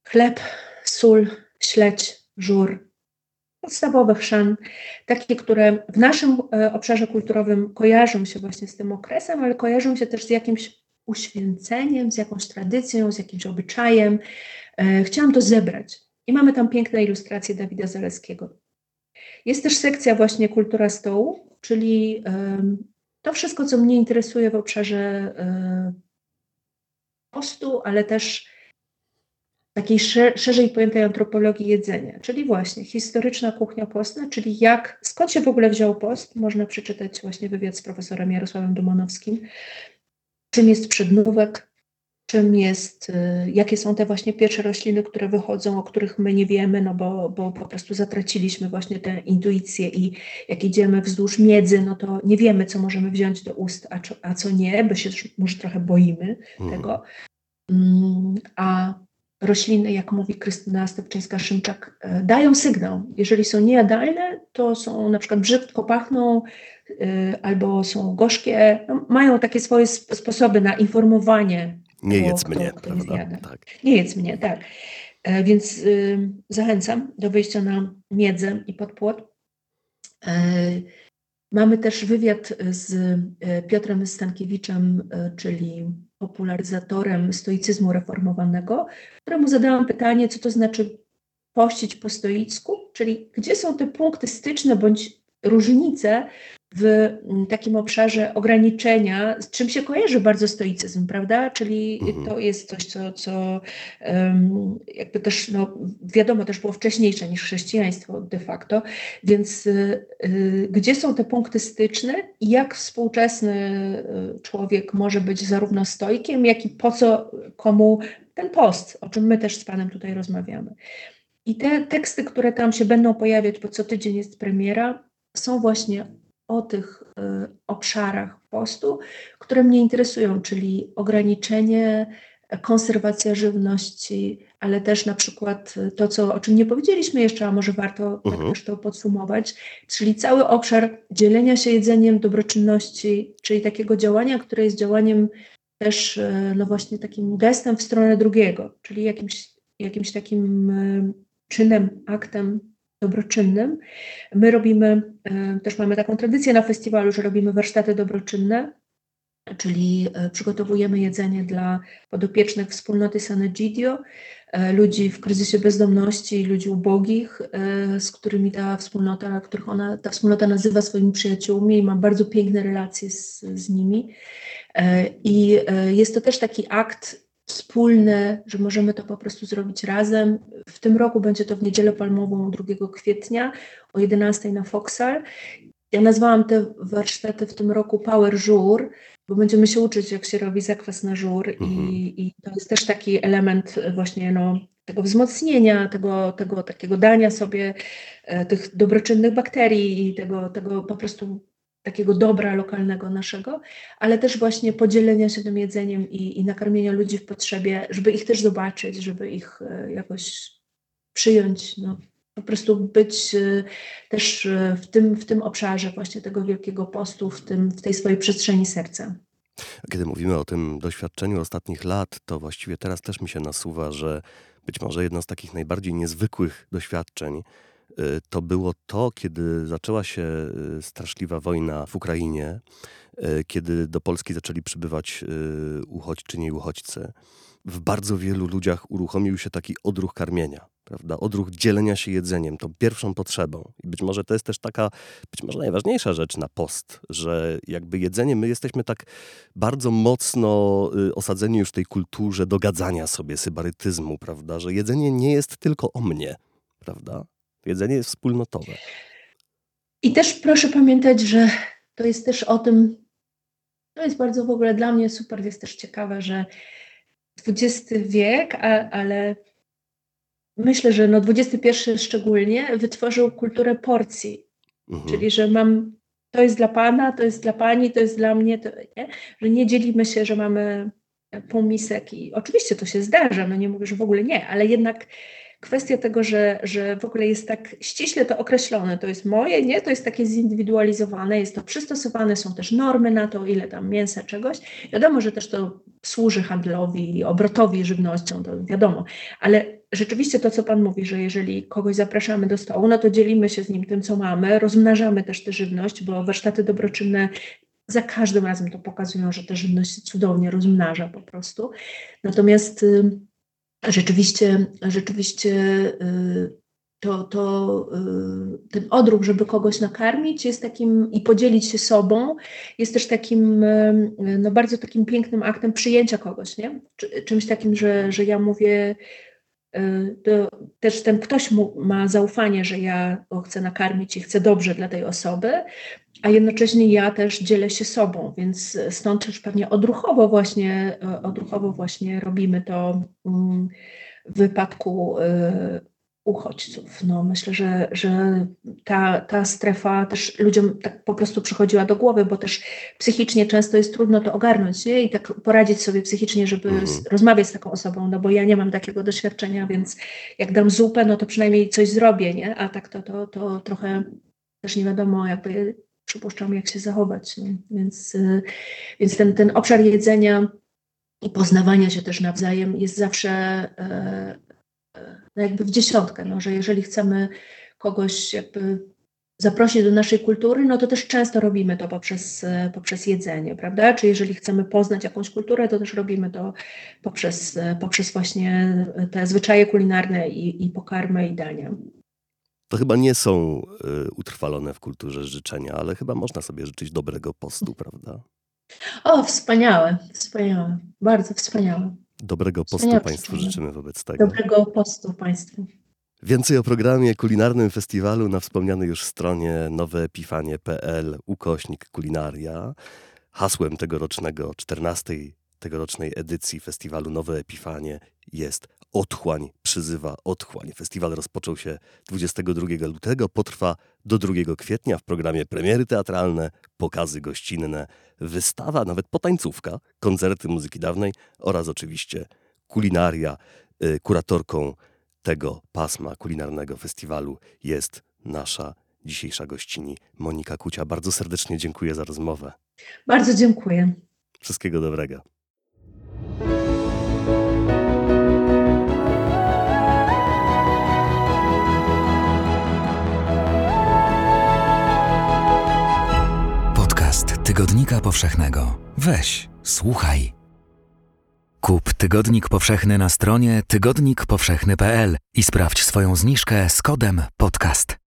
chleb, sól, śledź, żur, podstawowy chrzan, takie, które w naszym e, obszarze kulturowym kojarzą się właśnie z tym okresem, ale kojarzą się też z jakimś uświęceniem, z jakąś tradycją, z jakimś obyczajem. E, chciałam to zebrać. I mamy tam piękne ilustracje Dawida Zaleskiego. Jest też sekcja właśnie kultura stołu, czyli to wszystko, co mnie interesuje w obszarze postu, ale też takiej szerzej pojętej antropologii jedzenia, czyli właśnie historyczna kuchnia postna, czyli jak, skąd się w ogóle wziął post, można przeczytać właśnie wywiad z profesorem Jarosławem Dumanowskim, czym jest przednówek, czym jest, y, jakie są te właśnie pierwsze rośliny, które wychodzą, o których my nie wiemy, no bo, bo po prostu zatraciliśmy właśnie tę intuicję i jak idziemy wzdłuż miedzy, no to nie wiemy, co możemy wziąć do ust, a, a co nie, bo się może trochę boimy mhm. tego. Mm, a rośliny, jak mówi Krystyna Stepczyńska-Szymczak, e, dają sygnał. Jeżeli są niejadalne, to są na przykład brzydko pachną, y, albo są gorzkie, no, mają takie swoje sposoby na informowanie nie jedz mnie, prawda? Tak. Nie jedz mnie, tak. E, więc y, zachęcam do wyjścia na miedzę i podpłot. E, Mamy też wywiad z e, Piotrem Stankiewiczem, czyli popularyzatorem stoicyzmu reformowanego, któremu zadałam pytanie, co to znaczy pościć po stoicku, czyli gdzie są te punkty styczne bądź różnice w mm, takim obszarze ograniczenia, z czym się kojarzy bardzo stoicyzm, prawda? Czyli mhm. to jest coś, co, co um, jakby też, no, wiadomo, też było wcześniejsze niż chrześcijaństwo de facto, więc y, y, gdzie są te punkty styczne i jak współczesny y, człowiek może być zarówno stoikiem, jak i po co komu ten post, o czym my też z Panem tutaj rozmawiamy. I te teksty, które tam się będą pojawiać, bo co tydzień jest premiera, są właśnie o tych y, obszarach postu, które mnie interesują, czyli ograniczenie, konserwacja żywności, ale też na przykład to, co, o czym nie powiedzieliśmy jeszcze, a może warto tak mhm. też to podsumować, czyli cały obszar dzielenia się jedzeniem, dobroczynności, czyli takiego działania, które jest działaniem też, y, no właśnie takim gestem w stronę drugiego, czyli jakimś, jakimś takim y, czynem, aktem dobroczynnym. My robimy, e, też mamy taką tradycję na festiwalu, że robimy warsztaty dobroczynne, czyli e, przygotowujemy jedzenie dla podopiecznych wspólnoty Sanegidio, e, ludzi w kryzysie bezdomności, ludzi ubogich, z którymi ta wspólnota, których ona, ta wspólnota nazywa swoimi przyjaciółmi i ma bardzo piękne relacje z, z nimi. I jest to też taki akt wspólne, że możemy to po prostu zrobić razem. W tym roku będzie to w niedzielę palmową 2 kwietnia o 11 na Foxal. Ja nazwałam te warsztaty w tym roku Power Jour, bo będziemy się uczyć, jak się robi zakwas na żur mhm. i, i, to jest też taki element właśnie no, tego wzmocnienia, tego, tego takiego dania sobie e, tych dobroczynnych bakterii i tego, tego po prostu takiego dobra lokalnego naszego, ale też właśnie podzielenia się tym jedzeniem i, i nakarmienia ludzi w potrzebie, żeby ich też zobaczyć, żeby ich e, jakoś przyjąć, no, po prostu być e, też e, w tym, w tym obszarze właśnie tego wielkiego postu, w, tym, w tej swojej przestrzeni serca. Kiedy mówimy o tym doświadczeniu ostatnich lat, to właściwie teraz też mi się nasuwa, że być może jedno z takich najbardziej niezwykłych doświadczeń to było to, kiedy zaczęła się y, straszliwa wojna w Ukrainie, y, kiedy do Polski zaczęli przybywać uchodźczynie i uchodźcy. W bardzo wielu ludziach uruchomił się taki odruch karmienia, prawda? Odruch dzielenia się jedzeniem, tą pierwszą potrzebą. I być może to jest też taka, być może najważniejsza rzecz na post, że jakby jedzenie, my jesteśmy tak bardzo mocno osadzeni już w tej kulturze dogadzania sobie, sybarytyzmu, prawda? Że jedzenie nie jest tylko o mnie, prawda? Jedzenie jest wspólnotowe. I też proszę pamiętać, że to jest też o tym, to jest bardzo w ogóle dla mnie super, jest też ciekawe, że XX wiek, a, ale myślę, że no XXI szczególnie wytworzył kulturę porcji. Mhm. Czyli, że mam, to jest dla pana, to jest dla pani, to jest dla mnie, to, nie? że nie dzielimy się, że mamy pół misek i oczywiście to się zdarza, no nie mówię, że w ogóle nie, ale jednak kwestia tego, że, że w ogóle jest tak ściśle to określone, to jest moje, nie, to jest takie zindywidualizowane, jest to przystosowane, są też normy na to, ile tam mięsa, czegoś. Wiadomo, że też to służy handlowi, obrotowi żywnością, to wiadomo, ale rzeczywiście to, co Pan mówi, że jeżeli kogoś zapraszamy do stołu, no to dzielimy się z nim tym, co mamy, rozmnażamy też tę żywność, bo warsztaty dobroczynne za każdym razem to pokazują, że ta żywność się cudownie rozmnaża po prostu. Natomiast rzeczywiście, rzeczywiście y, to, to y, ten odruch, żeby kogoś nakarmić jest takim i podzielić się sobą, jest też takim y, no bardzo takim pięknym aktem przyjęcia kogoś, nie? Czymś takim, że, że ja mówię, też ten ktoś ma zaufanie, że ja go chcę nakarmić i chcę dobrze dla tej osoby, a jednocześnie ja też dzielę się sobą, więc stąd też pewnie odruchowo właśnie, odruchowo właśnie robimy to mm, w wypadku y, uchodźców. No, myślę, że, że ta, ta strefa też ludziom tak po prostu przychodziła do głowy, bo też psychicznie często jest trudno to ogarnąć nie? i tak poradzić sobie psychicznie, żeby mhm. rozmawiać z taką osobą, no bo ja nie mam takiego doświadczenia, więc jak dam zupę, no to przynajmniej coś zrobię, nie? a tak to, to, to trochę też nie wiadomo jakby przypuszczam, jak się zachować. Więc, y, więc ten, ten obszar jedzenia i poznawania się też nawzajem jest zawsze e, e, no jakby w dziesiątkę, no, że jeżeli chcemy kogoś jakby zaprosić do naszej kultury, no to też często robimy to poprzez, poprzez jedzenie, prawda? Czy jeżeli chcemy poznać jakąś kulturę, to też robimy to poprzez, poprzez właśnie te zwyczaje kulinarne i, i pokarmy i dania. To chyba nie są y, utrwalone w kulturze życzenia, ale chyba można sobie życzyć dobrego postu, prawda? O, wspaniałe, wspaniałe, bardzo wspaniałe. Dobrego postu Wspaniałe Państwu życzenia. życzymy wobec tego. Dobrego postu Państwu. Więcej o programie kulinarnym festiwalu na wspomnianej już stronie noweepifanie.pl ukośnik kulinaria. Hasłem tegorocznego 14 tegorocznej edycji festiwalu Nowe Epifanie jest Otchłań przyzywa otchłań. Festiwal rozpoczął się 22 lutego, potrwa do 2 kwietnia w programie premiery teatralne, pokazy gościnne, wystawa, nawet potańcówka, koncerty muzyki dawnej oraz oczywiście kulinaria. Y, Kuratorką tego pasma kulinarnego festiwalu jest nasza dzisiejsza gościni Monika Kucia. Bardzo serdecznie dziękuję za rozmowę. Bardzo dziękuję. Wszystkiego dobrego. Podcast Tygodnika Powszechnego. Weź, słuchaj. Kup Tygodnik Powszechny na stronie tygodnikpowszechny.pl i sprawdź swoją zniżkę z kodem podcast.